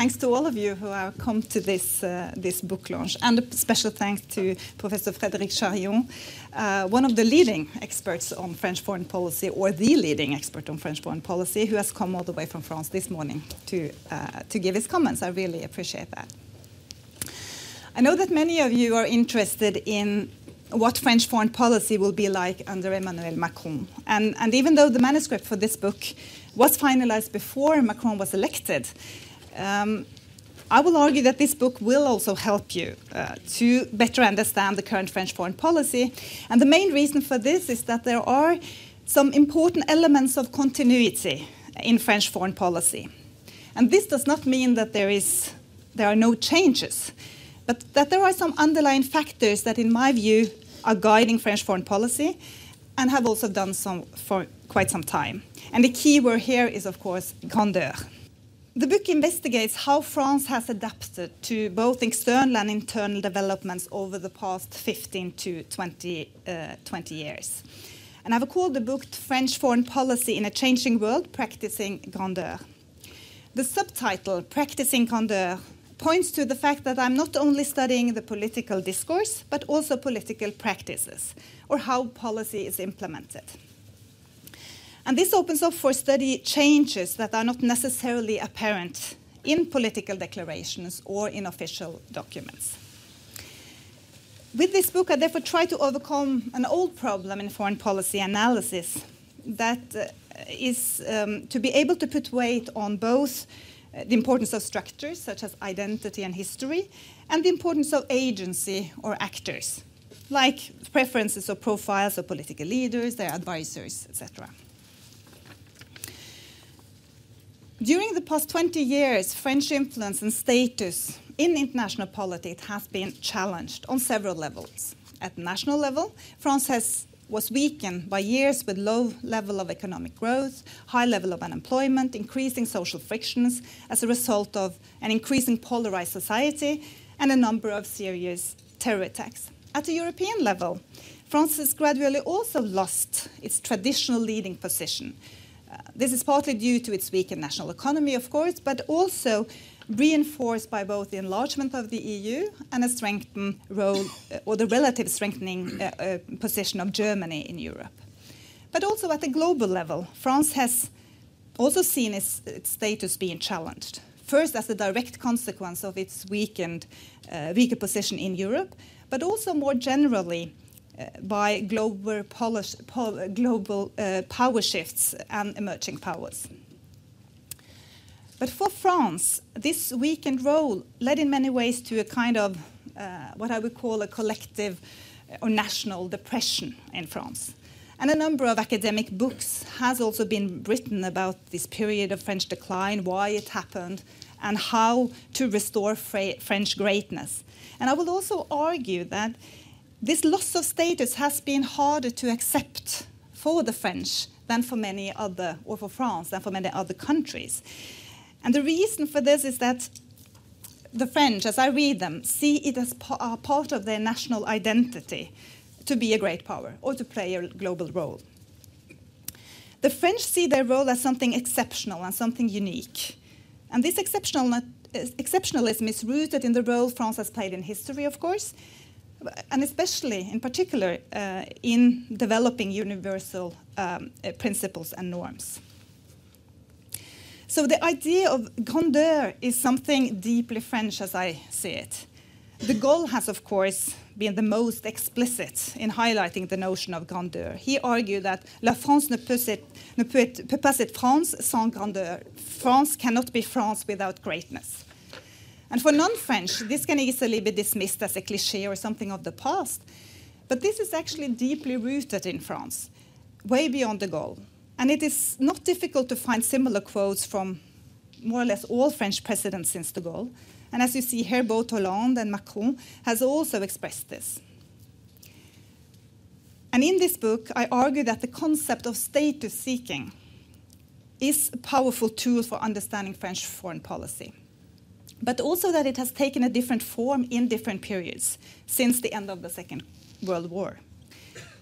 thanks to all of you who have come to this, uh, this book launch. And a special thanks to Professor Frédéric Charillon, uh, one of the leading experts on French foreign policy, or the leading expert on French foreign policy, who has come all the way from France this morning to, uh, to give his comments. I really appreciate that. I know that many of you are interested in what French foreign policy will be like under Emmanuel Macron. And, and even though the manuscript for this book was finalized before Macron was elected, um, I will argue that this book will also help you uh, to better understand the current French foreign policy. And the main reason for this is that there are some important elements of continuity in French foreign policy. And this does not mean that there, is, there are no changes, but that there are some underlying factors that, in my view, are guiding French foreign policy and have also done so for quite some time. And the key word here is, of course, grandeur. The book investigates how France has adapted to both external and internal developments over the past 15 to 20, uh, 20 years. And I've called the book French Foreign Policy in a Changing World Practicing Grandeur. The subtitle, Practicing Grandeur, points to the fact that I'm not only studying the political discourse, but also political practices, or how policy is implemented. And this opens up for study changes that are not necessarily apparent in political declarations or in official documents. With this book, I therefore try to overcome an old problem in foreign policy analysis that uh, is um, to be able to put weight on both uh, the importance of structures such as identity and history, and the importance of agency or actors, like preferences or profiles of political leaders, their advisors, etc. During the past 20 years, French influence and status in international politics has been challenged on several levels. At national level, France has was weakened by years with low level of economic growth, high level of unemployment, increasing social frictions as a result of an increasing polarized society, and a number of serious terror attacks. At the European level, France has gradually also lost its traditional leading position, this is partly due to its weakened national economy, of course, but also reinforced by both the enlargement of the EU and a strengthened role uh, or the relative strengthening uh, uh, position of Germany in Europe. But also at the global level, France has also seen its, its status being challenged. First, as a direct consequence of its weakened, uh, weaker position in Europe, but also more generally by global, polish, po global uh, power shifts and emerging powers. But for France, this weakened role led in many ways to a kind of uh, what I would call a collective or national depression in France. And a number of academic books has also been written about this period of French decline, why it happened, and how to restore French greatness. And I will also argue that this loss of status has been harder to accept for the French than for many other, or for France than for many other countries. And the reason for this is that the French, as I read them, see it as pa part of their national identity to be a great power or to play a global role. The French see their role as something exceptional and something unique. And this exceptional, exceptionalism is rooted in the role France has played in history, of course, and especially in particular uh, in developing universal um, uh, principles and norms. So the idea of grandeur is something deeply French as I see it. De Gaulle has, of course, been the most explicit in highlighting the notion of grandeur. He argued that La France ne peut, être, ne peut, être, peut pas être France sans grandeur. France cannot be France without greatness. And for non French, this can easily be dismissed as a cliche or something of the past. But this is actually deeply rooted in France, way beyond de Gaulle. And it is not difficult to find similar quotes from more or less all French presidents since de Gaulle. And as you see here, both Hollande and Macron has also expressed this. And in this book, I argue that the concept of status seeking is a powerful tool for understanding French foreign policy but also that it has taken a different form in different periods since the end of the Second World War.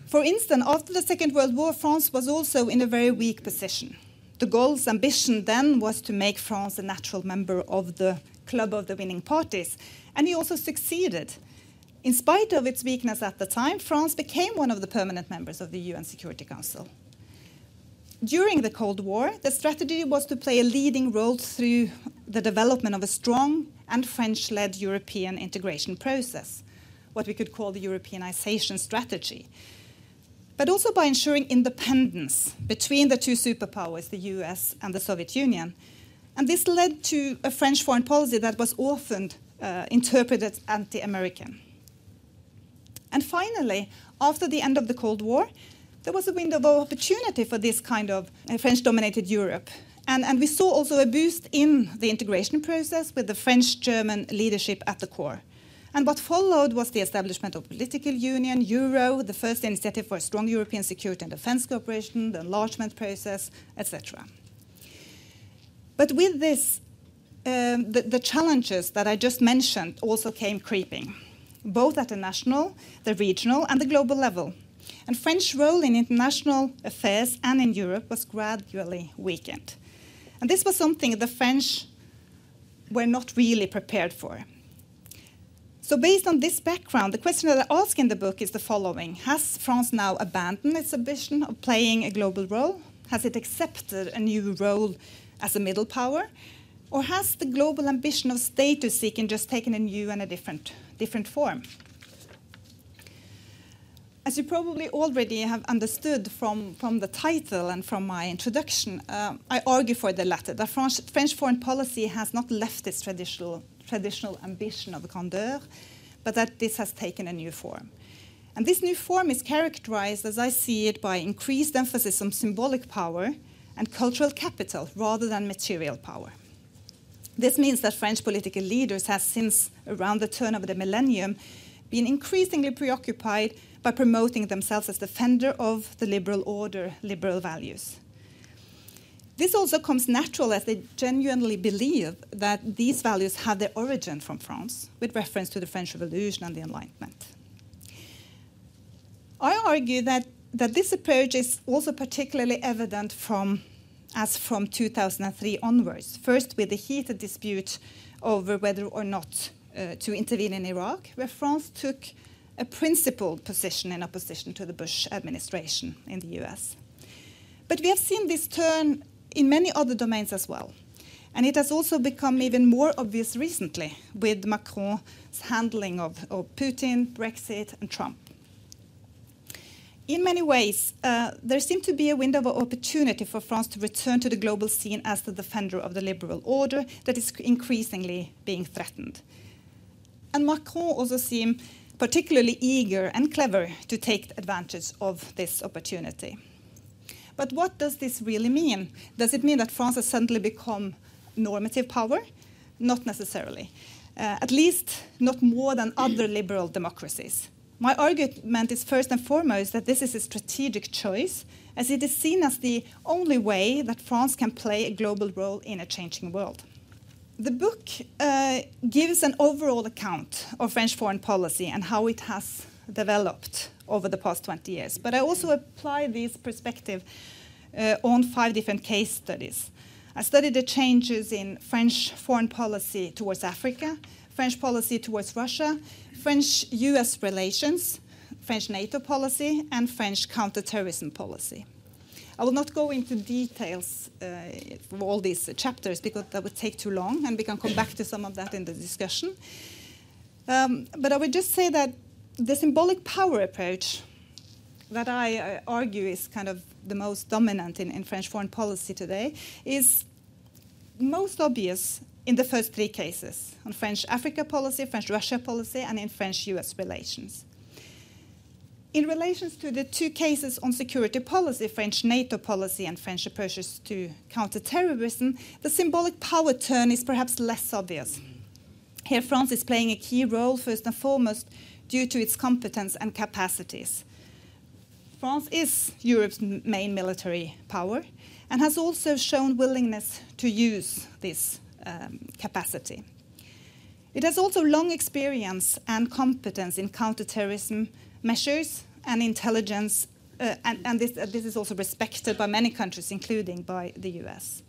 For instance, after the Second World War, France was also in a very weak position. De Gaulle's ambition then was to make France a natural member of the club of the winning parties, and he also succeeded. In spite of its weakness at the time, France became one of the permanent members of the UN Security Council. During the Cold War, the strategy was to play a leading role through the development of a strong and French led European integration process, what we could call the Europeanization strategy but also by ensuring independence between the two superpowers, the US and the Soviet Union. And this led to a French foreign policy that was often uh, interpreted anti American. And finally, after the end of the Cold War, there was a window of opportunity for this kind of uh, French dominated Europe. And, and we saw also a boost in the integration process with the French German leadership at the core. And what followed was the establishment of political union, euro, the first initiative for a strong European security and defense cooperation, the enlargement process, etc. But with this, um, the, the challenges that I just mentioned also came creeping, both at the national, the regional, and the global level. And French role in international affairs and in Europe was gradually weakened. And this was something the French were not really prepared for. So, based on this background, the question that I ask in the book is the following Has France now abandoned its ambition of playing a global role? Has it accepted a new role as a middle power? Or has the global ambition of status seeking just taken a new and a different, different form? As you probably already have understood from, from the title and from my introduction, uh, I argue for the latter. That French, French foreign policy has not left its traditional traditional ambition of grandeur, but that this has taken a new form. And this new form is characterized, as I see it, by increased emphasis on symbolic power and cultural capital rather than material power. This means that French political leaders have, since around the turn of the millennium, been increasingly preoccupied by promoting themselves as defender of the liberal order, liberal values. This also comes natural as they genuinely believe that these values have their origin from France, with reference to the French Revolution and the Enlightenment. I argue that, that this approach is also particularly evident from, as from 2003 onwards, first with the heated dispute over whether or not uh, to intervene in Iraq, where France took a principled position in opposition to the Bush administration in the US. But we have seen this turn in many other domains as well. And it has also become even more obvious recently with Macron's handling of, of Putin, Brexit, and Trump. In many ways, uh, there seemed to be a window of opportunity for France to return to the global scene as the defender of the liberal order that is increasingly being threatened. And Macron also seemed particularly eager and clever to take advantage of this opportunity. But what does this really mean? Does it mean that France has suddenly become normative power? Not necessarily. Uh, at least not more than other liberal democracies. My argument is first and foremost that this is a strategic choice, as it is seen as the only way that France can play a global role in a changing world. The book uh, gives an overall account of French foreign policy and how it has developed over the past 20 years. But I also apply this perspective uh, on five different case studies. I studied the changes in French foreign policy towards Africa, French policy towards Russia, French US relations, French NATO policy, and French counterterrorism policy. I will not go into details uh, for all these chapters because that would take too long, and we can come back to some of that in the discussion. Um, but I would just say that the symbolic power approach that I uh, argue is kind of the most dominant in, in French foreign policy today is most obvious in the first three cases on French Africa policy, French Russia policy, and in French US relations. In relation to the two cases on security policy, French NATO policy and French approaches to counterterrorism, the symbolic power turn is perhaps less obvious. Here, France is playing a key role, first and foremost, due to its competence and capacities. France is Europe's main military power and has also shown willingness to use this um, capacity. It has also long experience and competence in counterterrorism measures and intelligence uh, and, and this, uh, this is also respected by many countries, including by the US.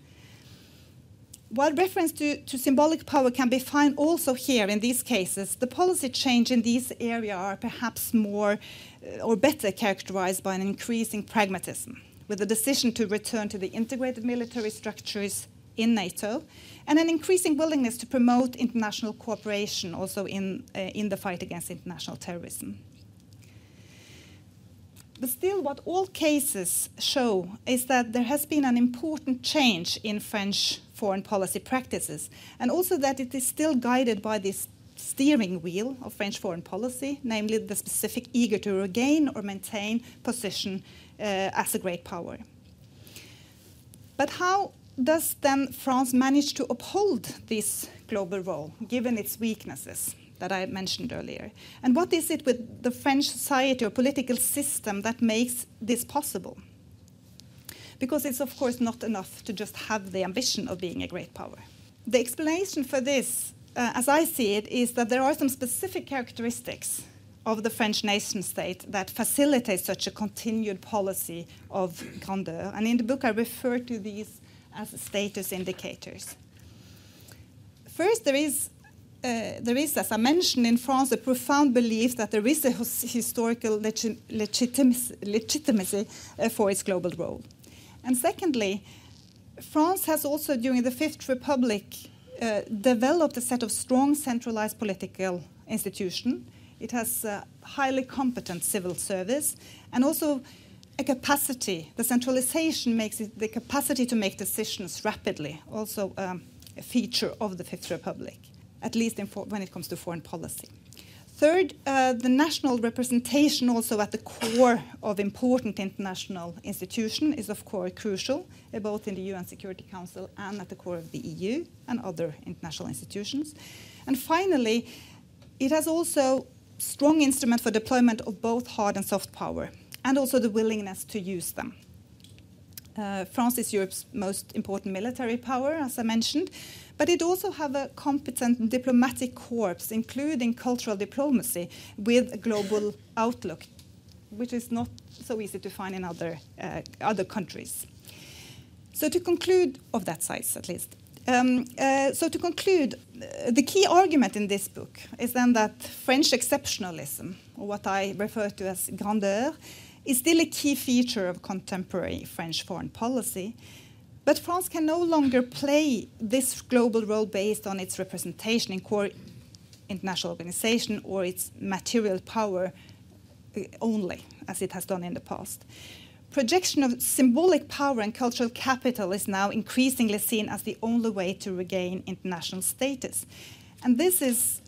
While reference to, to, symbolic power can be found also here in these cases, the policy change in these areas are perhaps more uh, or better characterized by an increasing pragmatism, with a decision to return to the integrated military structures in NATO and an increasing willingness to promote international cooperation also in, uh, in the fight against international terrorism. But still, what all cases show is that there has been an important change in French foreign policy practices, and also that it is still guided by this steering wheel of French foreign policy, namely the specific eager to regain or maintain position uh, as a great power. But how does then France manage to uphold this global role, given its weaknesses that I mentioned earlier? And what is it with the French society or political system that makes this possible? because it's, of course, not enough to just have the ambition of being a great power. The explanation for this, uh, as I see it, is that there are some specific characteristics of the French nation state that facilitate such a continued policy of grandeur. And in the book, I refer to these as status indicators. First, there is uh, there is, as I mentioned in France, a profound belief that there is a historical legi legitimacy, legitimacy uh, for its global role. And secondly, France has also, during the Fifth Republic, uh, developed a set of strong centralized political institutions. It has a highly competent civil service and also a capacity. The centralization makes it the capacity to make decisions rapidly, also um, a feature of the Fifth Republic, at least when it comes to foreign policy. Third, uh, the national representation also at the core of important international institutions is of course crucial, uh, both in the UN Security Council and at the core of the EU and other international institutions. And finally, it has also strong instrument for deployment of both hard and soft power, and also the willingness to use them. Uh, France is Europe's most important military power, as I mentioned, but it also have a competent diplomatic corps, including cultural diplomacy, with a global outlook, which is not so easy to find in other, uh, other countries. So to conclude, of that size at least, um, uh, so to conclude, uh, the key argument in this book is then that French exceptionalism, or what I refer to as grandeur, is still a key feature of contemporary French foreign policy, but France can no longer play this global role based on its representation in core international organization or its material power uh, only, as it has done in the past. Projection of symbolic power and cultural capital is now increasingly seen as the only way to regain international status. And this is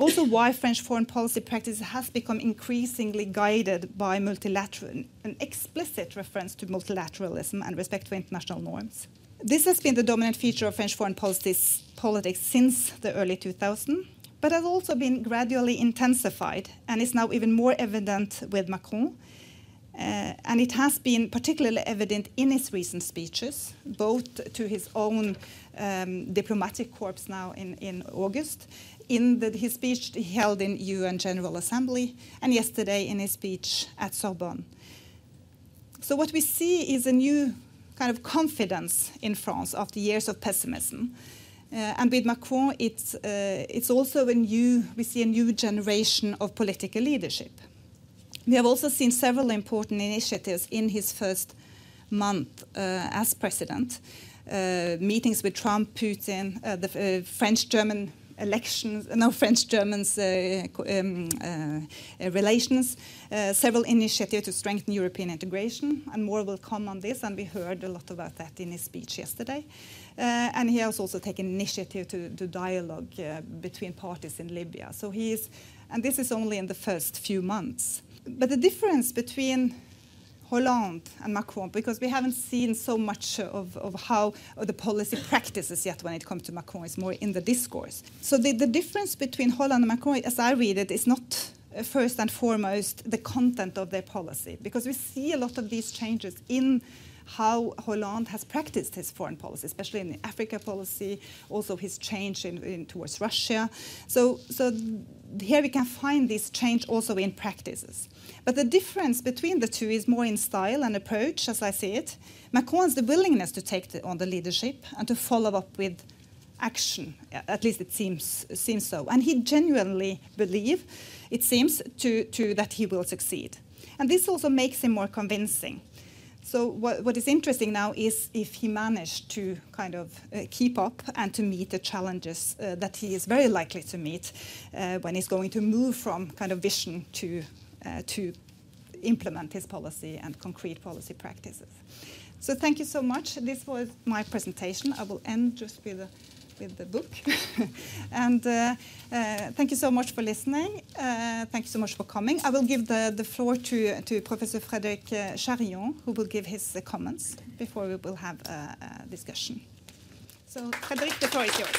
also why French foreign policy practice has become increasingly guided by multilateral, an explicit reference to multilateralism and respect for international norms. This has been the dominant feature of French foreign politics, politics since the early 2000s, but has also been gradually intensified and is now even more evident with Macron. Uh, and it has been particularly evident in his recent speeches, both to his own um, diplomatic corps now in, in August, in the, his speech he held in UN General Assembly, and yesterday in his speech at Sorbonne. So what we see is a new kind of confidence in France after years of pessimism. Uh, and with Macron, it's, uh, it's also a new, we see a new generation of political leadership. We have also seen several important initiatives in his first month uh, as president. Uh, meetings with Trump, Putin, uh, the uh, French-German elections, no French Germans uh, um, uh, relations, uh, several initiatives to strengthen European integration, and more will come on this. And we heard a lot about that in his speech yesterday. and he has also taken initiative to, to dialogue between parties in Libya. So he is, and this is only in the first few months. But the difference between Hollande and Macron because we haven't seen so much of, of how the policy practices yet when it comes to Macron. It's more in the discourse. So the, the difference between Hollande and Macron, as I read it, is not uh, first and foremost the content of their policy because we see a lot of these changes in how Hollande has practiced his foreign policy, especially in the Africa policy, also his change in, in towards Russia. So, so here we can find this change also in practices. But the difference between the two is more in style and approach, as I see it. Macron's the willingness to take the, on the leadership and to follow up with action. At least it seems seems so, and he genuinely believes, it seems, to, to that he will succeed. And this also makes him more convincing. So what, what is interesting now is if he managed to kind of uh, keep up and to meet the challenges uh, that he is very likely to meet uh, when he's going to move from kind of vision to uh, to implement his policy and concrete policy practices. So thank you so much. This was my presentation. I will end just with a with the book. and uh, uh, thank you so much for listening. Uh, thank you so much for coming. I will give the, the floor to, to Professor Frédéric uh, Charillon, who will give his uh, comments before we will have a, a discussion. So, Frédéric, the floor is yours.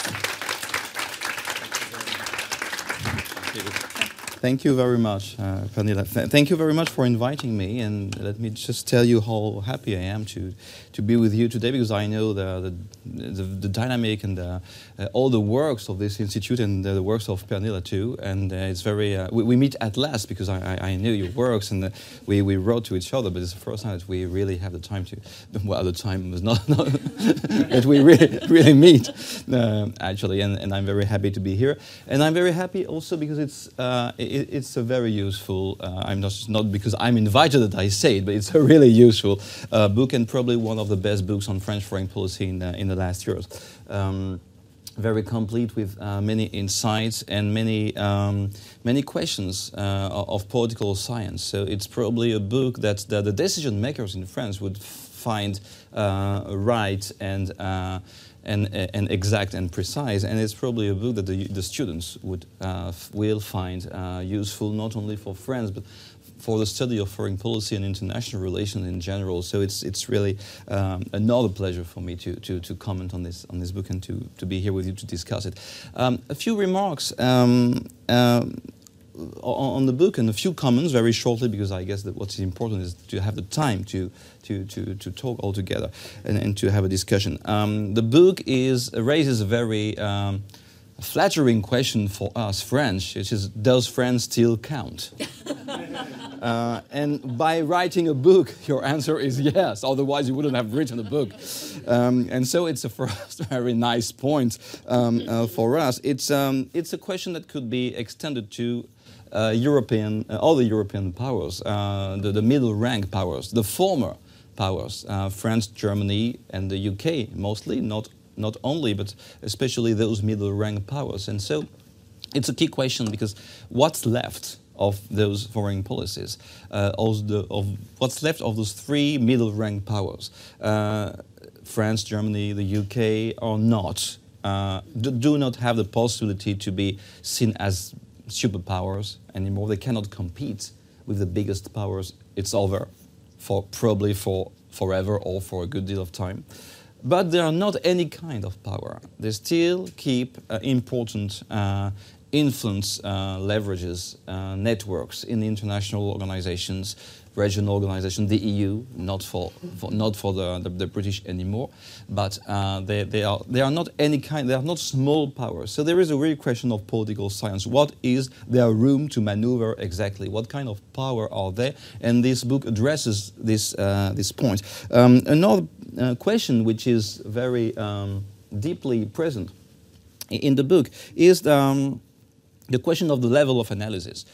Thank you very much, uh, Pernille. Th thank you very much for inviting me, and let me just tell you how happy I am to to be with you today because I know the the, the, the dynamic and the, uh, all the works of this institute and the, works of Pernille too. And uh, it's very uh, we, we, meet at last because I, I, I knew your works and uh, we, we wrote to each other, but it's the first time that we really have the time to. Well, the time was not, not that we really really meet uh, actually, and, and I'm very happy to be here, and I'm very happy also because it's it, it's a very useful. Uh, I'm not not because I'm invited that I say it, but it's a really useful uh, book and probably one of the best books on French foreign policy in the, in the last years. Um, very complete with uh, many insights and many um, many questions uh, of political science. So it's probably a book that, that the decision makers in France would find uh, right and uh, and, and exact and precise. And it's probably a book that the, the students would uh, will find uh, useful not only for France but for the study of foreign policy and international relations in general. So it's it's really um, another pleasure for me to, to, to comment on this on this book and to, to be here with you to discuss it. Um, a few remarks. Um, um on the book and a few comments very shortly because I guess that what's important is to have the time to to to, to talk all together and, and to have a discussion. Um, the book is raises a very um, flattering question for us French, which is does France still count? uh, and by writing a book, your answer is yes. Otherwise, you wouldn't have written a book. Um, and so it's a first very nice point um, uh, for us. It's um, it's a question that could be extended to European, uh, all the European powers, uh, the, the, middle rank powers, the former powers, France, Germany, and the UK mostly, not, not only, but especially those middle rank powers. And so it's a key question because what's left of those foreign policies, uh, of, the, of, what's left of those three middle rank powers, uh, France, Germany, the UK, are not, uh, do not have the possibility to be seen as superpowers anymore. They cannot compete with the biggest powers. It's over for probably for forever or for a good deal of time. But they are not any kind of power. They still keep uh, important uh, influence uh, leverages, uh, networks in international organizations, regional organization, the EU, not for, for not for the, the, the, British anymore, but uh, they, they, are, they are not any kind, they are not small powers. So there is a real question of political science. What is their room to maneuver exactly? What kind of power are they? And this book addresses this, uh, this point. Um, another uh, question which is very um, deeply present in the book is um, the question of the level of analysis.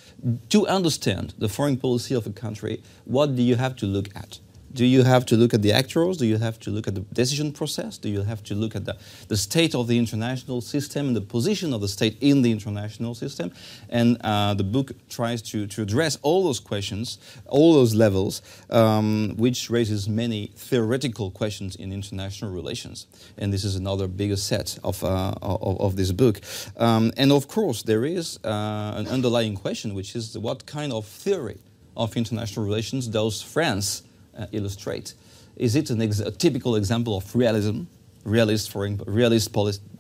To understand the foreign policy of a country, what do you have to look at? Do you have to look at the actors? Do you have to look at the decision process? Do you have to look at the, the state of the international system and the position of the state in the international system? And uh, the book tries to, to address all those questions, all those levels, um, which raises many theoretical questions in international relations. And this is another bigger set of, uh, of, of, this book. Um, and of course, there is uh, an underlying question, which is what kind of theory of international relations does France illustrate. Is it ex a typical example of realism, realist for realist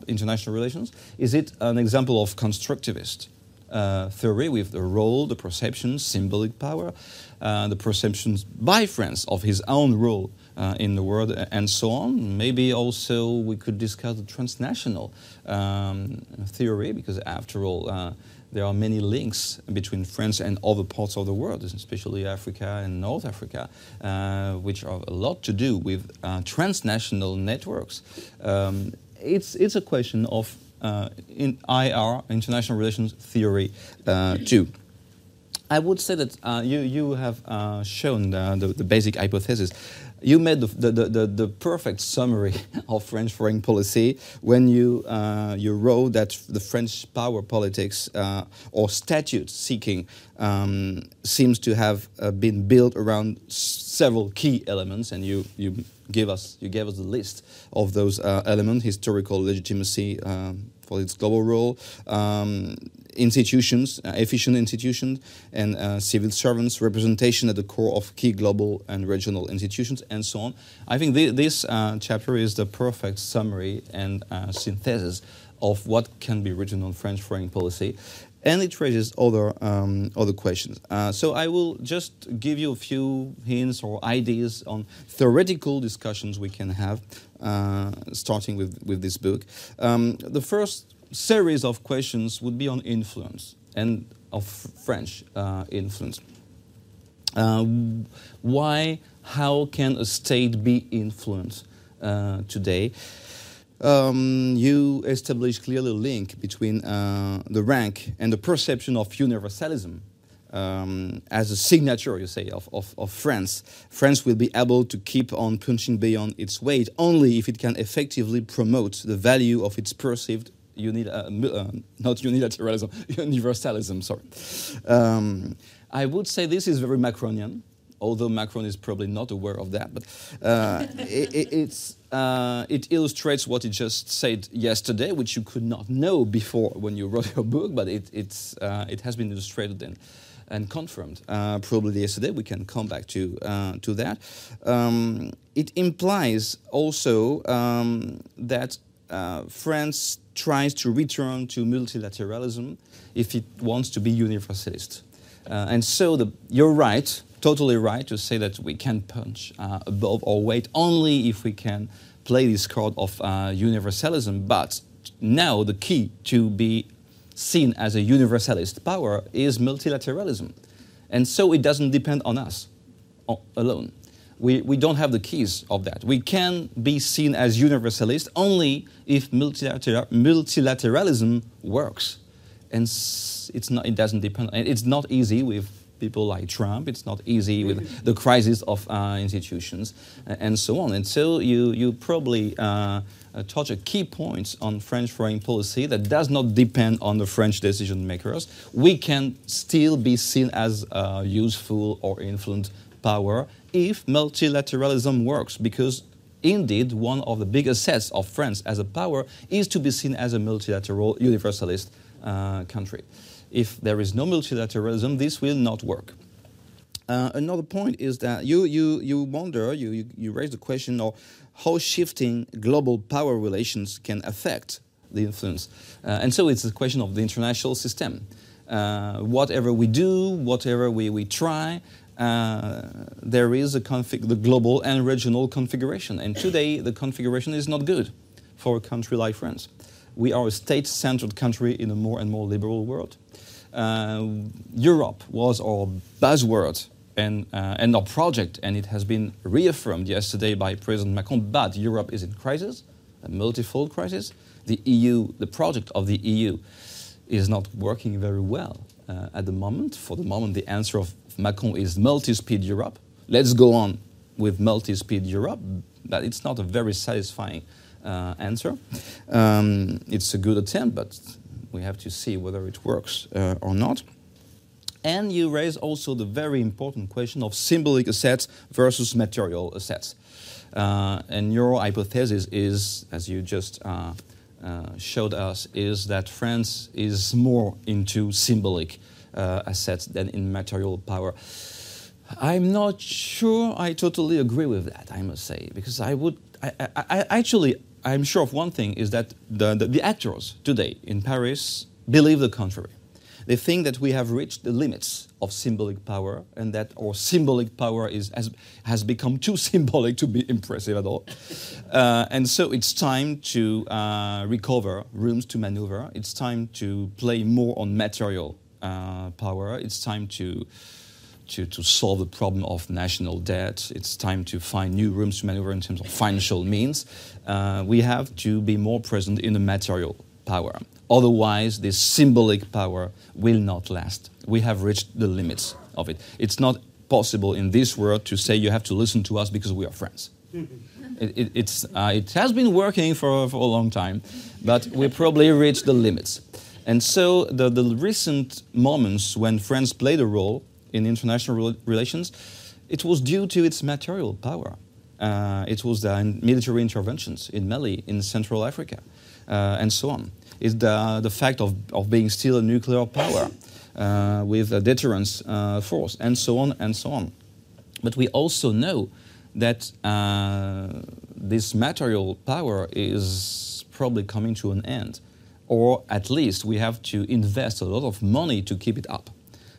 international relations? Is it an example of constructivist uh, theory with the role, the perceptions, symbolic power, uh, the perceptions by France of his own role uh, in the world, and so on. Maybe also we could discuss the transnational um, theory, because after all, uh, there are many links between France and other parts of the world, especially Africa and North Africa, uh, which have a lot to do with uh, transnational networks. Um, it's, it's a question of uh, in IR, international relations theory, uh, too. I would say that uh, you, you have uh, shown the, the, the, basic hypothesis. You made the, the, the, the, perfect summary of French foreign policy when you, uh, you wrote that the French power politics uh, or statute seeking um, seems to have uh, been built around several key elements, and you, you, give us, you gave us the list of those uh, elements historical legitimacy um, for its global role, um, institutions, uh, efficient institutions, and uh, civil servants, representation at the core of key global and regional institutions, and so on. I think th this uh, chapter is the perfect summary and uh, synthesis of what can be written on French foreign policy. And it raises other um, other questions. Uh, so I will just give you a few hints or ideas on theoretical discussions we can have, uh, starting with with this book. Um, the first series of questions would be on influence and of French uh, influence. Uh, why, how can a state be influenced uh, today? Um, you establish clearly a link between uh, the rank and the perception of universalism um, as a signature, you say, of, of, of, France. France will be able to keep on punching beyond its weight only if it can effectively promote the value of its perceived uni- uh, uh, not unilateralism, universalism, sorry. Um, I would say this is very Macronian, although Macron is probably not aware of that, but uh, it, uh, it, illustrates what he just said yesterday, which you could not know before when you wrote your book, but it, uh, it has been illustrated and, and confirmed uh, probably yesterday. We can come back to, uh, to that. Um, it implies also um, that France tries to return to multilateralism if it wants to be universalist. Uh, and so the, you're right, totally right, to say that we can punch uh, above our weight only if we can play this card of uh, universalism. But now the key to be seen as a universalist power is multilateralism. And so it doesn't depend on us alone we, we don't have the keys of that. We can be seen as universalist only if multilateral, multilateralism works. And it's not, it doesn't depend, it's not easy with people like Trump, it's not easy with the crisis of uh, institutions and so on. And so you, you probably uh, uh, touch a key point on French foreign policy that does not depend on the French decision makers. We can still be seen as uh, useful or influenced power if multilateralism works, because indeed one of the big assets of France as a power is to be seen as a multilateral universalist uh, country. If there is no multilateralism, this will not work. Uh, another point is that you, you, you wonder, you, you, you raise the question of how shifting global power relations can affect the influence. Uh, and so it's a question of the international system. Uh, whatever we do, whatever we, we try, uh, there is a config- the global and regional configuration. And today, the configuration is not good for a country like France. We are a state centered country in a more and more liberal world. Uh, Europe was our buzzword and, uh, and our project, and it has been reaffirmed yesterday by President Macron. But Europe is in crisis, a multifold crisis. The EU, the project of the EU, is not working very well uh, at the moment. For the moment, the answer of Macron is multi-speed Europe. Let's go on with multi-speed Europe, but it's not a very satisfying uh, answer. Um, it's a good attempt, but we have to see whether it works uh, or not. And you raise also the very important question of symbolic assets versus material assets. Uh, and your hypothesis is, as you just uh, uh, showed us, is that France is more into symbolic uh, assets than in material power. I'm not sure I totally agree with that, I must say, because I would, I, I, I actually, I'm sure of one thing is that the, the, the actors today in Paris believe the contrary. They think that we have reached the limits of symbolic power and that our symbolic power is, has, has become too symbolic to be impressive at all. Uh, and so it's time to uh, recover rooms to maneuver. It's time to play more on material uh, power. It's time to to, to solve the problem of national debt. It's time to find new rooms to maneuver in terms of financial means. Uh, we have to be more present in the material power. Otherwise, this symbolic power will not last. We have reached the limits of it. It's not possible in this world to say you have to listen to us because we are friends. it, it, it's, uh, it has been working for, for a long time, but we probably reached the limits. And so the, the recent moments when France played a role in international relations, it was due to its material power. Uh, it was the military interventions in Mali, in Central Africa, uh, and so on. It's the, the fact of, of being still a nuclear power uh, with a deterrence uh, force, and so on and so on. But we also know that uh, this material power is probably coming to an end, or at least we have to invest a lot of money to keep it up.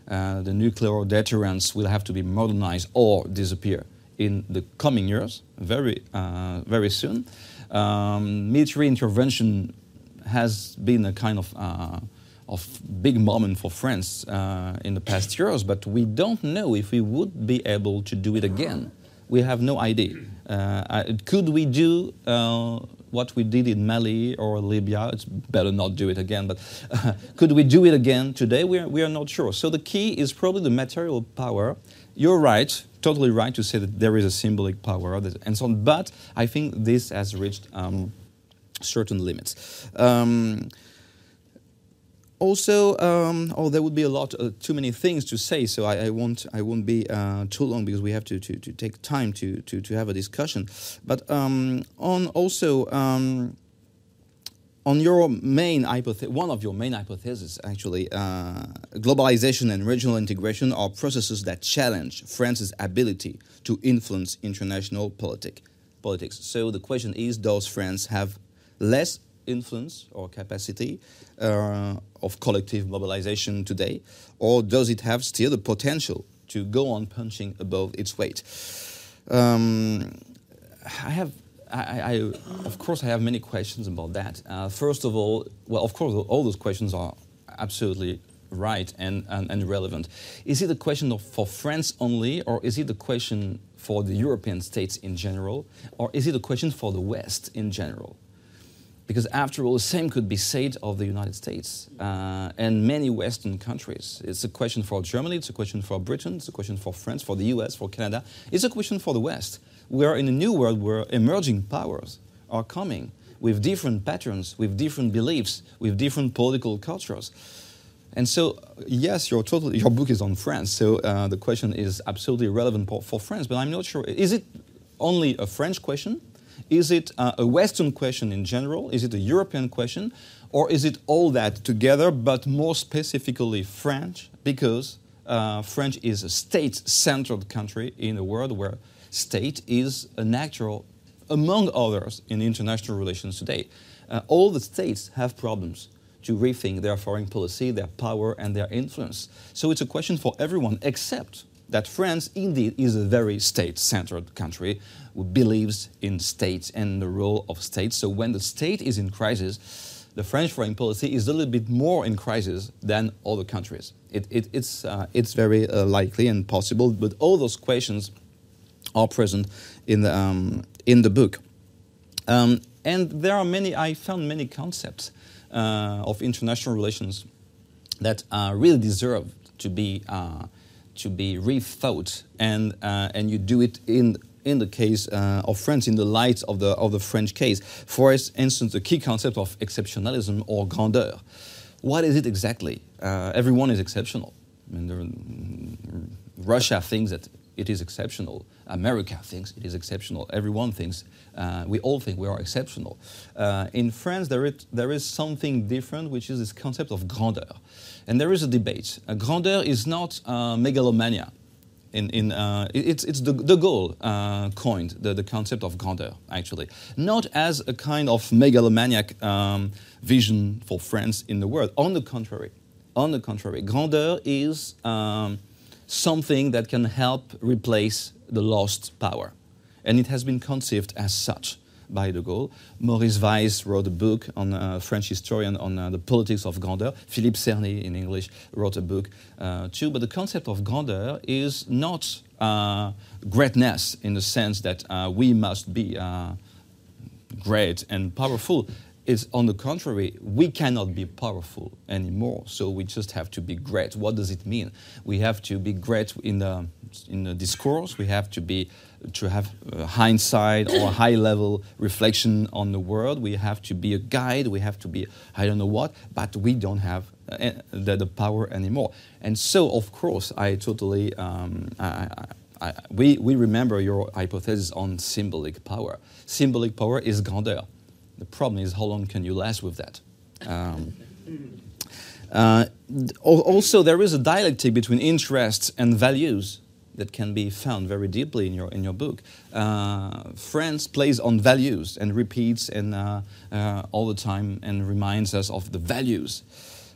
Uh, the nuclear deterrence will have to be modernized or disappear in the coming years, very, uh, very soon. Um, military intervention has been a kind of, uh, of big moment for France uh, in the past years, but we don't know if we would be able to do it again. We have no idea. Uh, could we do what we did in Mali or Libya. It's better not do it again, but uh, could we do it again today? We are, we are not sure. So the key is probably the material power. You're right, totally right to say that there is a symbolic power and so on, but I think this has reached um, certain limits. Um, also, um, oh, there would be a lot, uh, too many things to say, so I, I won't, I won't be uh, too long because we have to, to, to take time to, to, to have a discussion. But um, on also um, on your main hypothesis, one of your main hypotheses, actually, uh, globalization and regional integration are processes that challenge France's ability to influence international politic, politics. So the question is, does France have less influence or capacity uh, of collective mobilization today, or does it have still the potential to go on punching above its weight? Um, I have, I, I, of course, I have many questions about that. Uh, first of all, well, of course, all those questions are absolutely right and, and, and relevant. Is it a question of, for France only, or is it a question for the European states in general, or is it a question for the West in general? Because after all, the same could be said of the United States uh, and many Western countries. It's a question for Germany, it's a question for Britain, it's a question for France, for the US, for Canada. It's a question for the West. We are in a new world where emerging powers are coming with different patterns, with different beliefs, with different political cultures. And so, yes, your, total, your book is on France, so uh, the question is absolutely relevant for, for France, but I'm not sure. Is it only a French question? Is it uh, a Western question in general? Is it a European question? Or is it all that together, but more specifically French? Because uh, French is a state centered country in a world where state is a natural, among others, in international relations today. Uh, all the states have problems to rethink their foreign policy, their power, and their influence. So it's a question for everyone except that France indeed is a very state centered country who believes in states and the role of states. So when the state is in crisis, the French foreign policy is a little bit more in crisis than other countries. It, it, it's, uh, it's very uh, likely and possible, but all those questions are present in the, um, in the book. Um, and there are many, I found many concepts uh, of international relations that really deserve to be uh, to be rethought, and uh, and you do it in in the case uh, of France, in the light of the of the French case. For instance, the key concept of exceptionalism or grandeur. What is it exactly? Uh, everyone is exceptional. I mean, there, Russia thinks that it is exceptional. America thinks it is exceptional. Everyone thinks, uh, we all think we are exceptional. Uh, in France, there is, there is something different, which is this concept of grandeur. And there is a debate. Uh, grandeur is not uh, megalomania. In, in, uh, it's it's the, de Gaulle uh, coined the, the concept of grandeur, actually. Not as a kind of megalomaniac um, vision for France in the world. On the contrary, On the contrary, grandeur is um, something that can help replace the lost power. And it has been conceived as such by de Gaulle. Maurice Vaïsse wrote a book on a uh, French historian on uh, the politics of grandeur. Philippe Cerny, in English, wrote a book uh, too. But the concept of grandeur is not uh, greatness in the sense that uh, we must be uh, great and powerful is on the contrary, we cannot be powerful anymore. So we just have to be great. What does it mean? We have to be great in the in the discourse. We have to be to have hindsight or high level reflection on the world. We have to be a guide. We have to be I don't know what, but we don't have uh, the, the, power anymore. And so, of course, I totally. Um, I, I, we, we remember your hypothesis on symbolic power. Symbolic power is grandeur. The problem is how long can you last with that? Um, uh, also, there is a dialectic between interests and values that can be found very deeply in your, in your book. Uh, France plays on values and repeats and, uh, uh, all the time and reminds us of the values.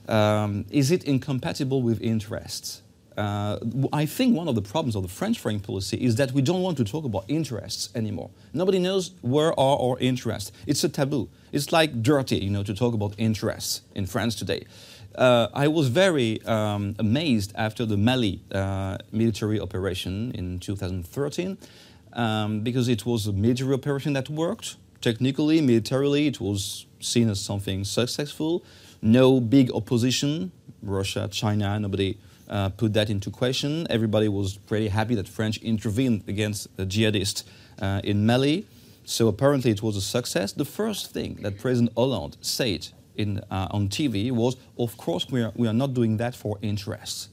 Um, is it incompatible with interests? Uh, I think one of the problems of the French foreign policy is that we don't want to talk about interests anymore. Nobody knows where are our interests. It's a taboo. It's like dirty, you know, to talk about interests in France today. Uh, I was very um, amazed after the Mali uh, military operation in 2013 um, because it was a military operation that worked. Technically, militarily, it was seen as something successful. No big opposition, Russia, China, nobody uh, put that into question. Everybody was pretty happy that French intervened against the jihadists uh, in Mali. So apparently it was a success. The first thing that President Hollande said in, uh, on TV was, of course, we are, we are not doing that for interest.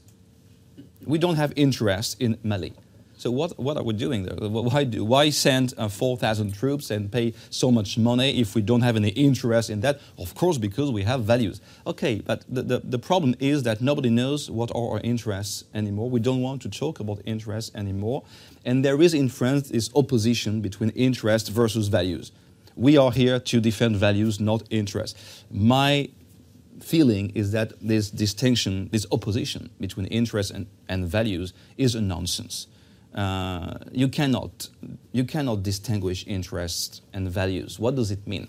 We don't have interest in Mali. So what, what are we doing there? Why, do, why send uh, 4,000 troops and pay so much money if we don't have any interest in that? Of course, because we have values. Okay, but the, the, the problem is that nobody knows what are our interests anymore. We don't want to talk about interests anymore. And there is in France this opposition between interest versus values. We are here to defend values, not interests. My feeling is that this distinction, this opposition between interest and, and values is a nonsense uh, you, cannot, you cannot distinguish interests and values. What does it mean?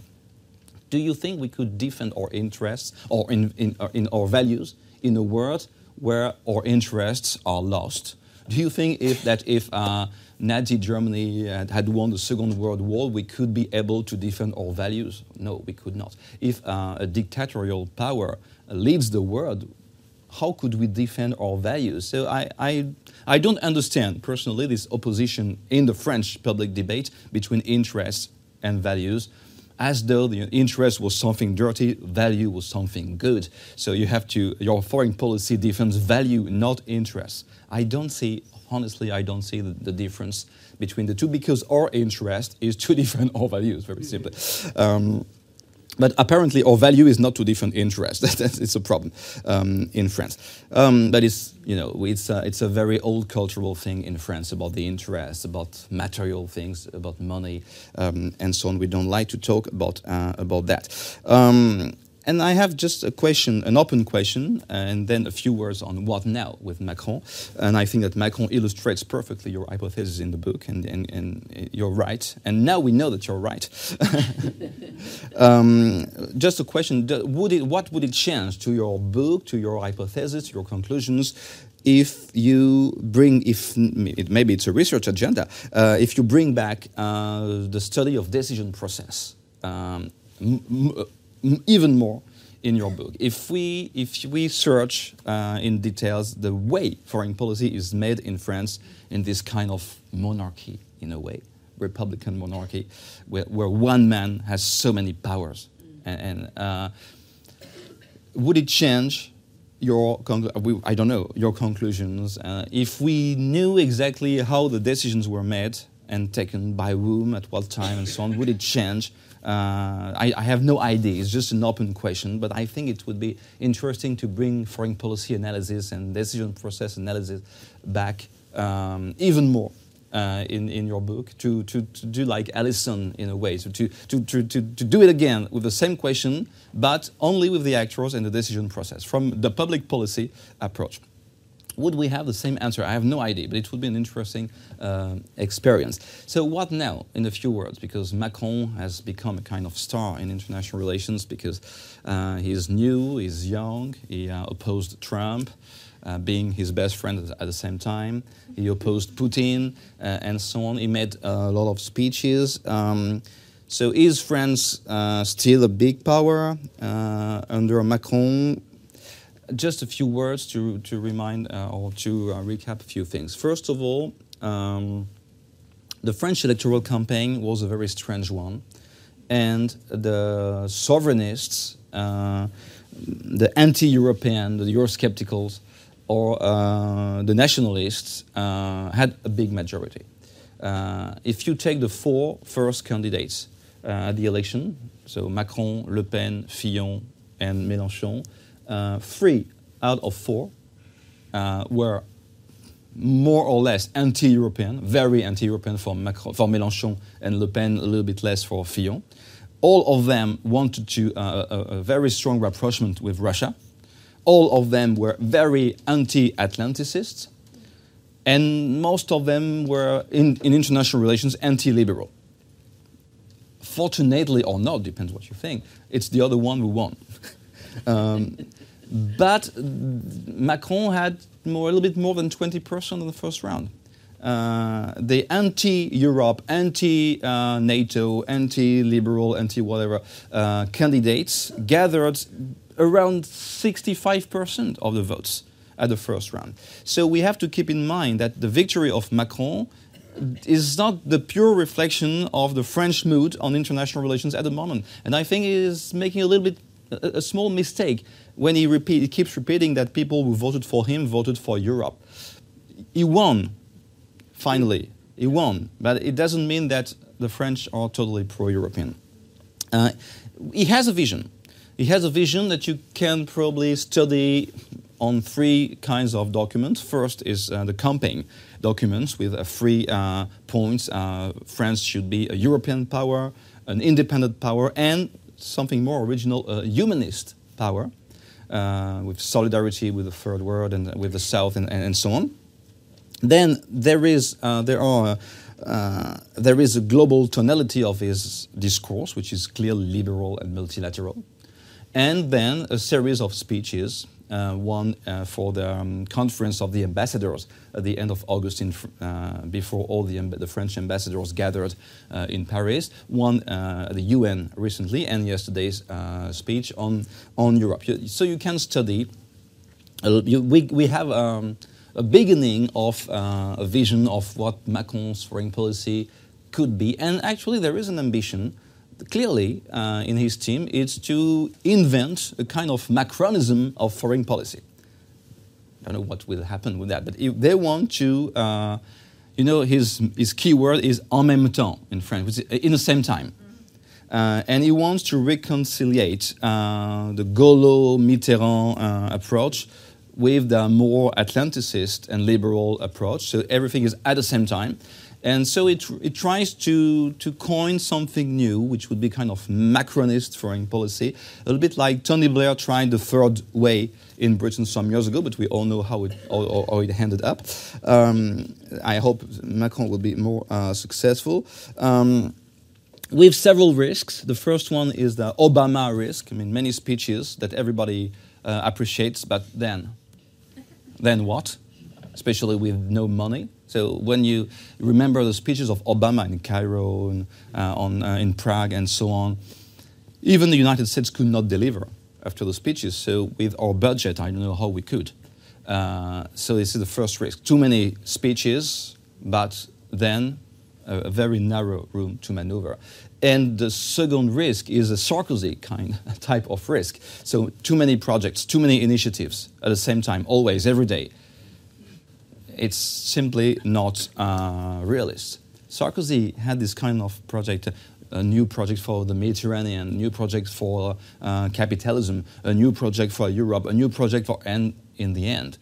Do you think we could defend our interests or in, in, or uh, in our values in a world where our interests are lost? Do you think if that if uh, Nazi Germany had, had, won the Second World War, we could be able to defend our values? No, we could not. If uh, a dictatorial power leads the world, how could we defend our values? So I, I, I don't understand personally this opposition in the French public debate between interests and values as though the interest was something dirty, value was something good. So you have to, your foreign policy defends value, not interest. I don't see, honestly, I don't see the, the difference between the two because our interest is to defend our values, very simply. Um, but apparently, our value is not to different interests. it's a problem um, in France. Um, but it's you know it's a, it's a very old cultural thing in France about the interest, about material things, about money, um, and so on. We don't like to talk about uh, about that. And I have just a question, an open question, and then a few words on what now with Macron. And I think that Macron illustrates perfectly your hypothesis in the book, and, and, and you're right. And now we know that you're right. um, just a question: would it, What would it change to your book, to your hypothesis, your conclusions, if you bring, if it, maybe it's a research agenda, uh, if you bring back uh, the study of decision process? Um, even more in your book. If we, if we search uh, in details the way foreign policy is made in France in this kind of monarchy, in a way, republican monarchy, where, where one man has so many powers, and, and uh, would it change your I don't know your conclusions uh, if we knew exactly how the decisions were made and taken by whom at what time and so on? Would it change uh, I, I, have no idea. It's just an open question, but I think it would be interesting to bring foreign policy analysis and decision process analysis back um, even more uh, in, in your book to, to, to do like Allison in a way, so to, to, to, to, to do it again with the same question, but only with the actors and the decision process from the public policy approach. Would we have the same answer? I have no idea, but it would be an interesting uh, experience. So, what now, in a few words? Because Macron has become a kind of star in international relations because uh, he's new, he's young, he uh, opposed Trump. Uh, being his best friend at the same time. He opposed Putin uh, and so on. He made a lot of speeches. Um, so is France uh, still a big power uh, under Macron? Just a few words to, to remind uh, or to uh, recap a few things. First of all, um, the French electoral campaign was a very strange one. And the sovereignists, the anti European, the Euroscepticals, or uh, the nationalists uh, had a big majority. Uh, if you take the four first candidates at the election, so Macron, Le Pen, Fillon, and Mélenchon, three out of four were more or less anti-European, very anti-European for, Macron, for Mélenchon and Le Pen, a little bit less for Fillon. All of them wanted to uh, a, a, very strong rapprochement with Russia all of them were very anti-Atlanticists, and most of them were, in, in international relations, anti-liberal. Fortunately or not, depends what you think, it's the other one who won. um, but Macron had more, a little bit more than 20% in the first round. Uh, the anti-Europe, anti-NATO, anti-liberal, anti-whatever uh, candidates gathered around 65% of the votes at the first round. So we have to keep in mind that the victory of Macron is not the pure reflection of the French mood on international relations at the moment. And I think he is making a little bit a, a small mistake when he, repeat, he keeps repeating that people who voted for him voted for Europe. He won, finally. He won. But it doesn't mean that the French are totally pro European. Uh, he has a vision. He has a vision that you can probably study on three kinds of documents. First is uh, the campaign documents with uh, three points. Uh, France should be a European power, an independent power, and something more original, a humanist power, uh, with solidarity with the third world and with the South and, and, and so on. Then there is uh, there are uh, there is a global tonality of his discourse, which is clearly liberal and multilateral and then a series of speeches. Uh, one uh, for the um, conference of the ambassadors at the end of August, in, uh, before all the, the, French ambassadors gathered uh, in Paris. One uh, at the UN recently, and yesterday's uh, speech on on Europe. So you can study. We we have. Um, a beginning of a vision of what Macron's foreign policy could be, and actually there is an ambition clearly uh, in his team is to invent a kind of Macronism of foreign policy. I don't know what will happen with that, but if they want to, uh, you know, his, his key word is en même temps in French, which is in the same time. Uh, and he wants to reconciliate uh, the Gaullo-Mitterrand uh, approach with the more Atlanticist and liberal approach. So everything is at the same time. And so it, it tries to, to coin something new, which would be kind of Macronist foreign policy, a little bit like Tony Blair tried the third way in Britain some years ago, but we all know how it, how, how it ended up. Um, I hope Macron will be more uh, successful. Um, with several risks. The first one is the Obama risk. I mean, many speeches that everybody uh, appreciates, but then, then what? Especially with no money. So when you remember the speeches of Obama in Cairo and uh, on, uh, in Prague and so on, even the United States could not deliver after the speeches. So with our budget, I don't know how we could. Uh, so this is the first risk. Too many speeches, but then a, very narrow room to maneuver. And the second risk is a Sarkozy kind type of risk. So too many projects, too many initiatives at the same time, always, every day it's simply not uh, realist. Sarkozy had this kind of project, a new project for the Mediterranean, a new project for uh, capitalism, a new project for Europe, a new project for, and in the end,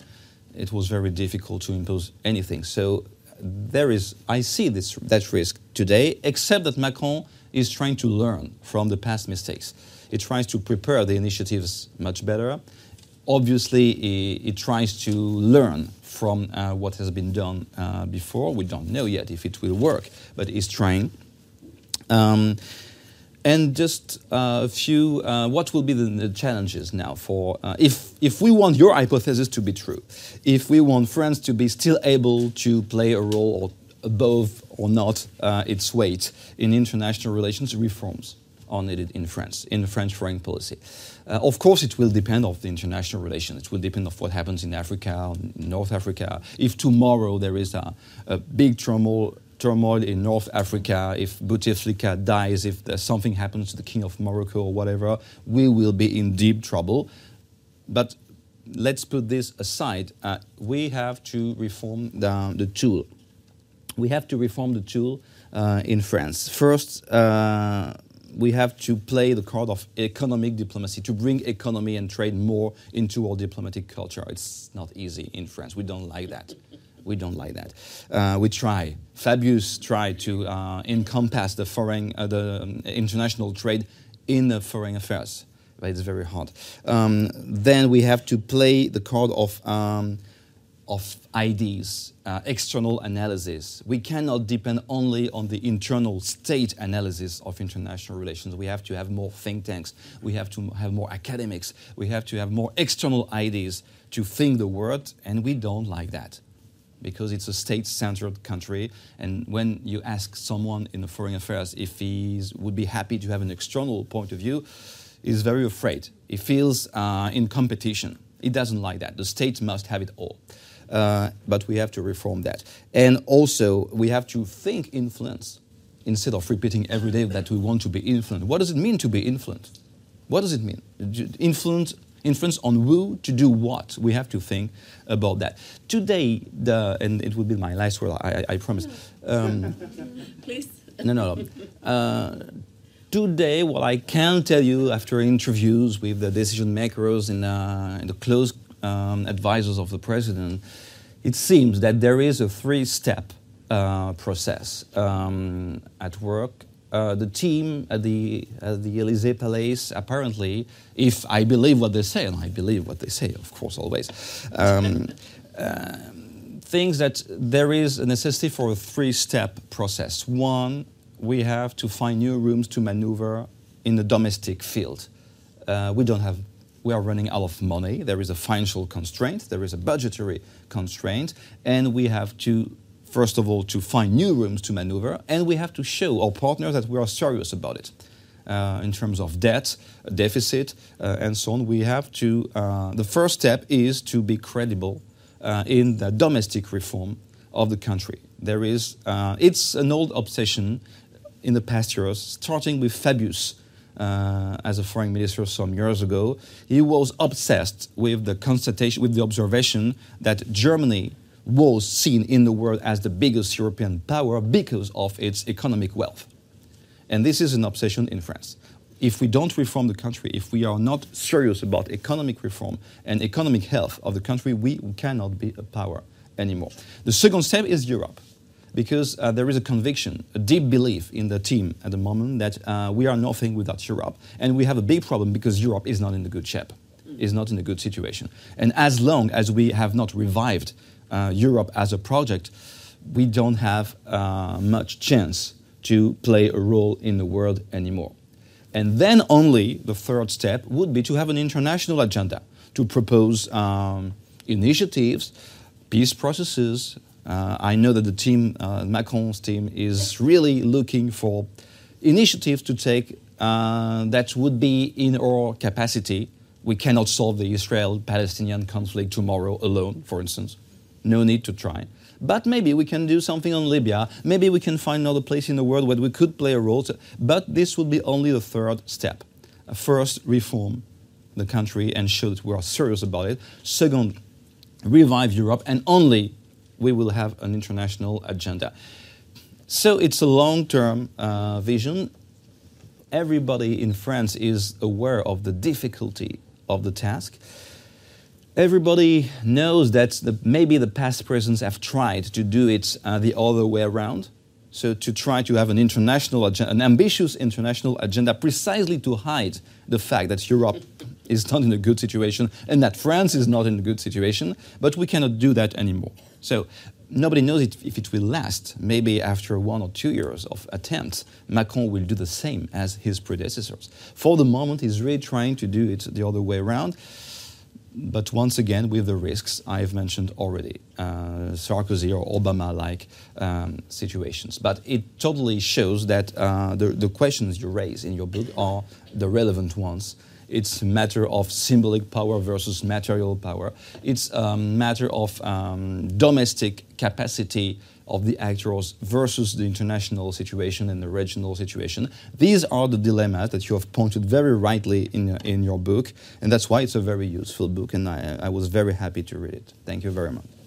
it was very difficult to impose anything. So there is, I see this, that risk today, except that Macron is trying to learn from the past mistakes. He tries to prepare the initiatives much better. Obviously, he, he tries to learn from uh, what has been done uh, before. We don't know yet if it will work, but it's trying. Um, and just uh, a few, uh, what will be the, the challenges now for, uh, if, if we want your hypothesis to be true, if we want France to be still able to play a role or above or not its weight in international relations, reforms are needed in France, in the French foreign policy. Uh, of course, it will depend on the international relations. It will depend on what happens in Africa, North Africa. If tomorrow there is a, a big turmoil turmoil in North Africa, if Bouteflika dies, if something happens to the King of Morocco or whatever, we will be in deep trouble. But let's put this aside. Uh, we have to reform the, the, tool. We have to reform the tool uh, in France. First, uh, we have to play the card of economic diplomacy to bring economy and trade more into our diplomatic culture. It's not easy in France. We don't like that. We don't like that. Uh, we try. Fabius tried to uh, encompass the foreign, uh, the um, international trade in the foreign affairs, but it's very hard. Um, then we have to play the card of um, of ideas, uh, external analysis. We cannot depend only on the internal state analysis of international relations. We have to have more think tanks. We have to have more academics. We have to have more external ideas to think the world, and we don't like that because it's a state-centered country. And when you ask someone in the foreign affairs if he would be happy to have an external point of view, he's very afraid. He feels uh, in competition. He doesn't like that. The state must have it all. Uh, but we have to reform that. And also, we have to think influence instead of repeating every day that we want to be influenced. What does it mean to be influenced? What does it mean? Influence influence on who to do what. We have to think about that. Today, the, and it will be my last word, I, I, promise. Um, Please. No, no, no. Uh, today, what I can tell you after interviews with the decision makers in, uh, and the close um, advisors of the president, it seems that there is a three step uh, process um, at work uh, the team at the, at the Elysee Palace, apparently, if I believe what they say, and I believe what they say, of course, always, um, uh, thinks that there is a necessity for a three step process. One, we have to find new rooms to maneuver in the domestic field. Uh, we don't have we are running out of money. There is a financial constraint, there is a budgetary constraint, and we have to first of all, to find new rooms to maneuver, and we have to show our partners that we are serious about it. Uh, in terms of debt, deficit, uh, and so on, we have to. Uh, the first step is to be credible uh, in the domestic reform of the country. There is, uh, it's an old obsession in the past years, starting with Fabius. Uh, as a foreign minister some years ago, he was obsessed with the constatation, with the observation that Germany was seen in the world as the biggest European power because of its economic wealth. And this is an obsession in France. If we don't reform the country, if we are not serious about economic reform and economic health of the country, we cannot be a power anymore. The second step is Europe, because uh, there is a conviction, a deep belief in the team at the moment that uh, we are nothing without Europe. And we have a big problem because Europe is not in a good shape, is not in a good situation. And as long as we have not revived uh, Europe as a project, we don't have uh, much chance to play a role in the world anymore. And then only the third step would be to have an international agenda, to propose um, initiatives, peace processes. Uh, I know that the team, uh, Macron's team, is really looking for initiatives to take uh, that would be in our capacity. We cannot solve the Israel Palestinian conflict tomorrow alone, for instance. No need to try. But maybe we can do something on Libya. Maybe we can find another place in the world where we could play a role. But this would be only the third step. First, reform the country and show that we are serious about it. Second, revive Europe, and only we will have an international agenda. So it's a long term uh, vision. Everybody in France is aware of the difficulty of the task. Everybody knows that the, maybe the past presidents have tried to do it uh, the other way around. So to try to have an international agenda, an ambitious international agenda, precisely to hide the fact that Europe is not in a good situation and that France is not in a good situation. But we cannot do that anymore. So nobody knows it, if it will last. Maybe after one or two years of attempts, Macron will do the same as his predecessors. For the moment, he's really trying to do it the other way around but once again with the risks I've mentioned already, uh, Sarkozy or Obama-like um, situations. But it totally shows that uh, the, the questions you raise in your book are the relevant ones. It's a matter of symbolic power versus material power. It's a matter of um, domestic capacity of the actors versus the international situation and the regional situation. These are the dilemmas that you have pointed very rightly in, in your book, and that's why it's a very useful book, and I, I was very happy to read it. Thank you very much.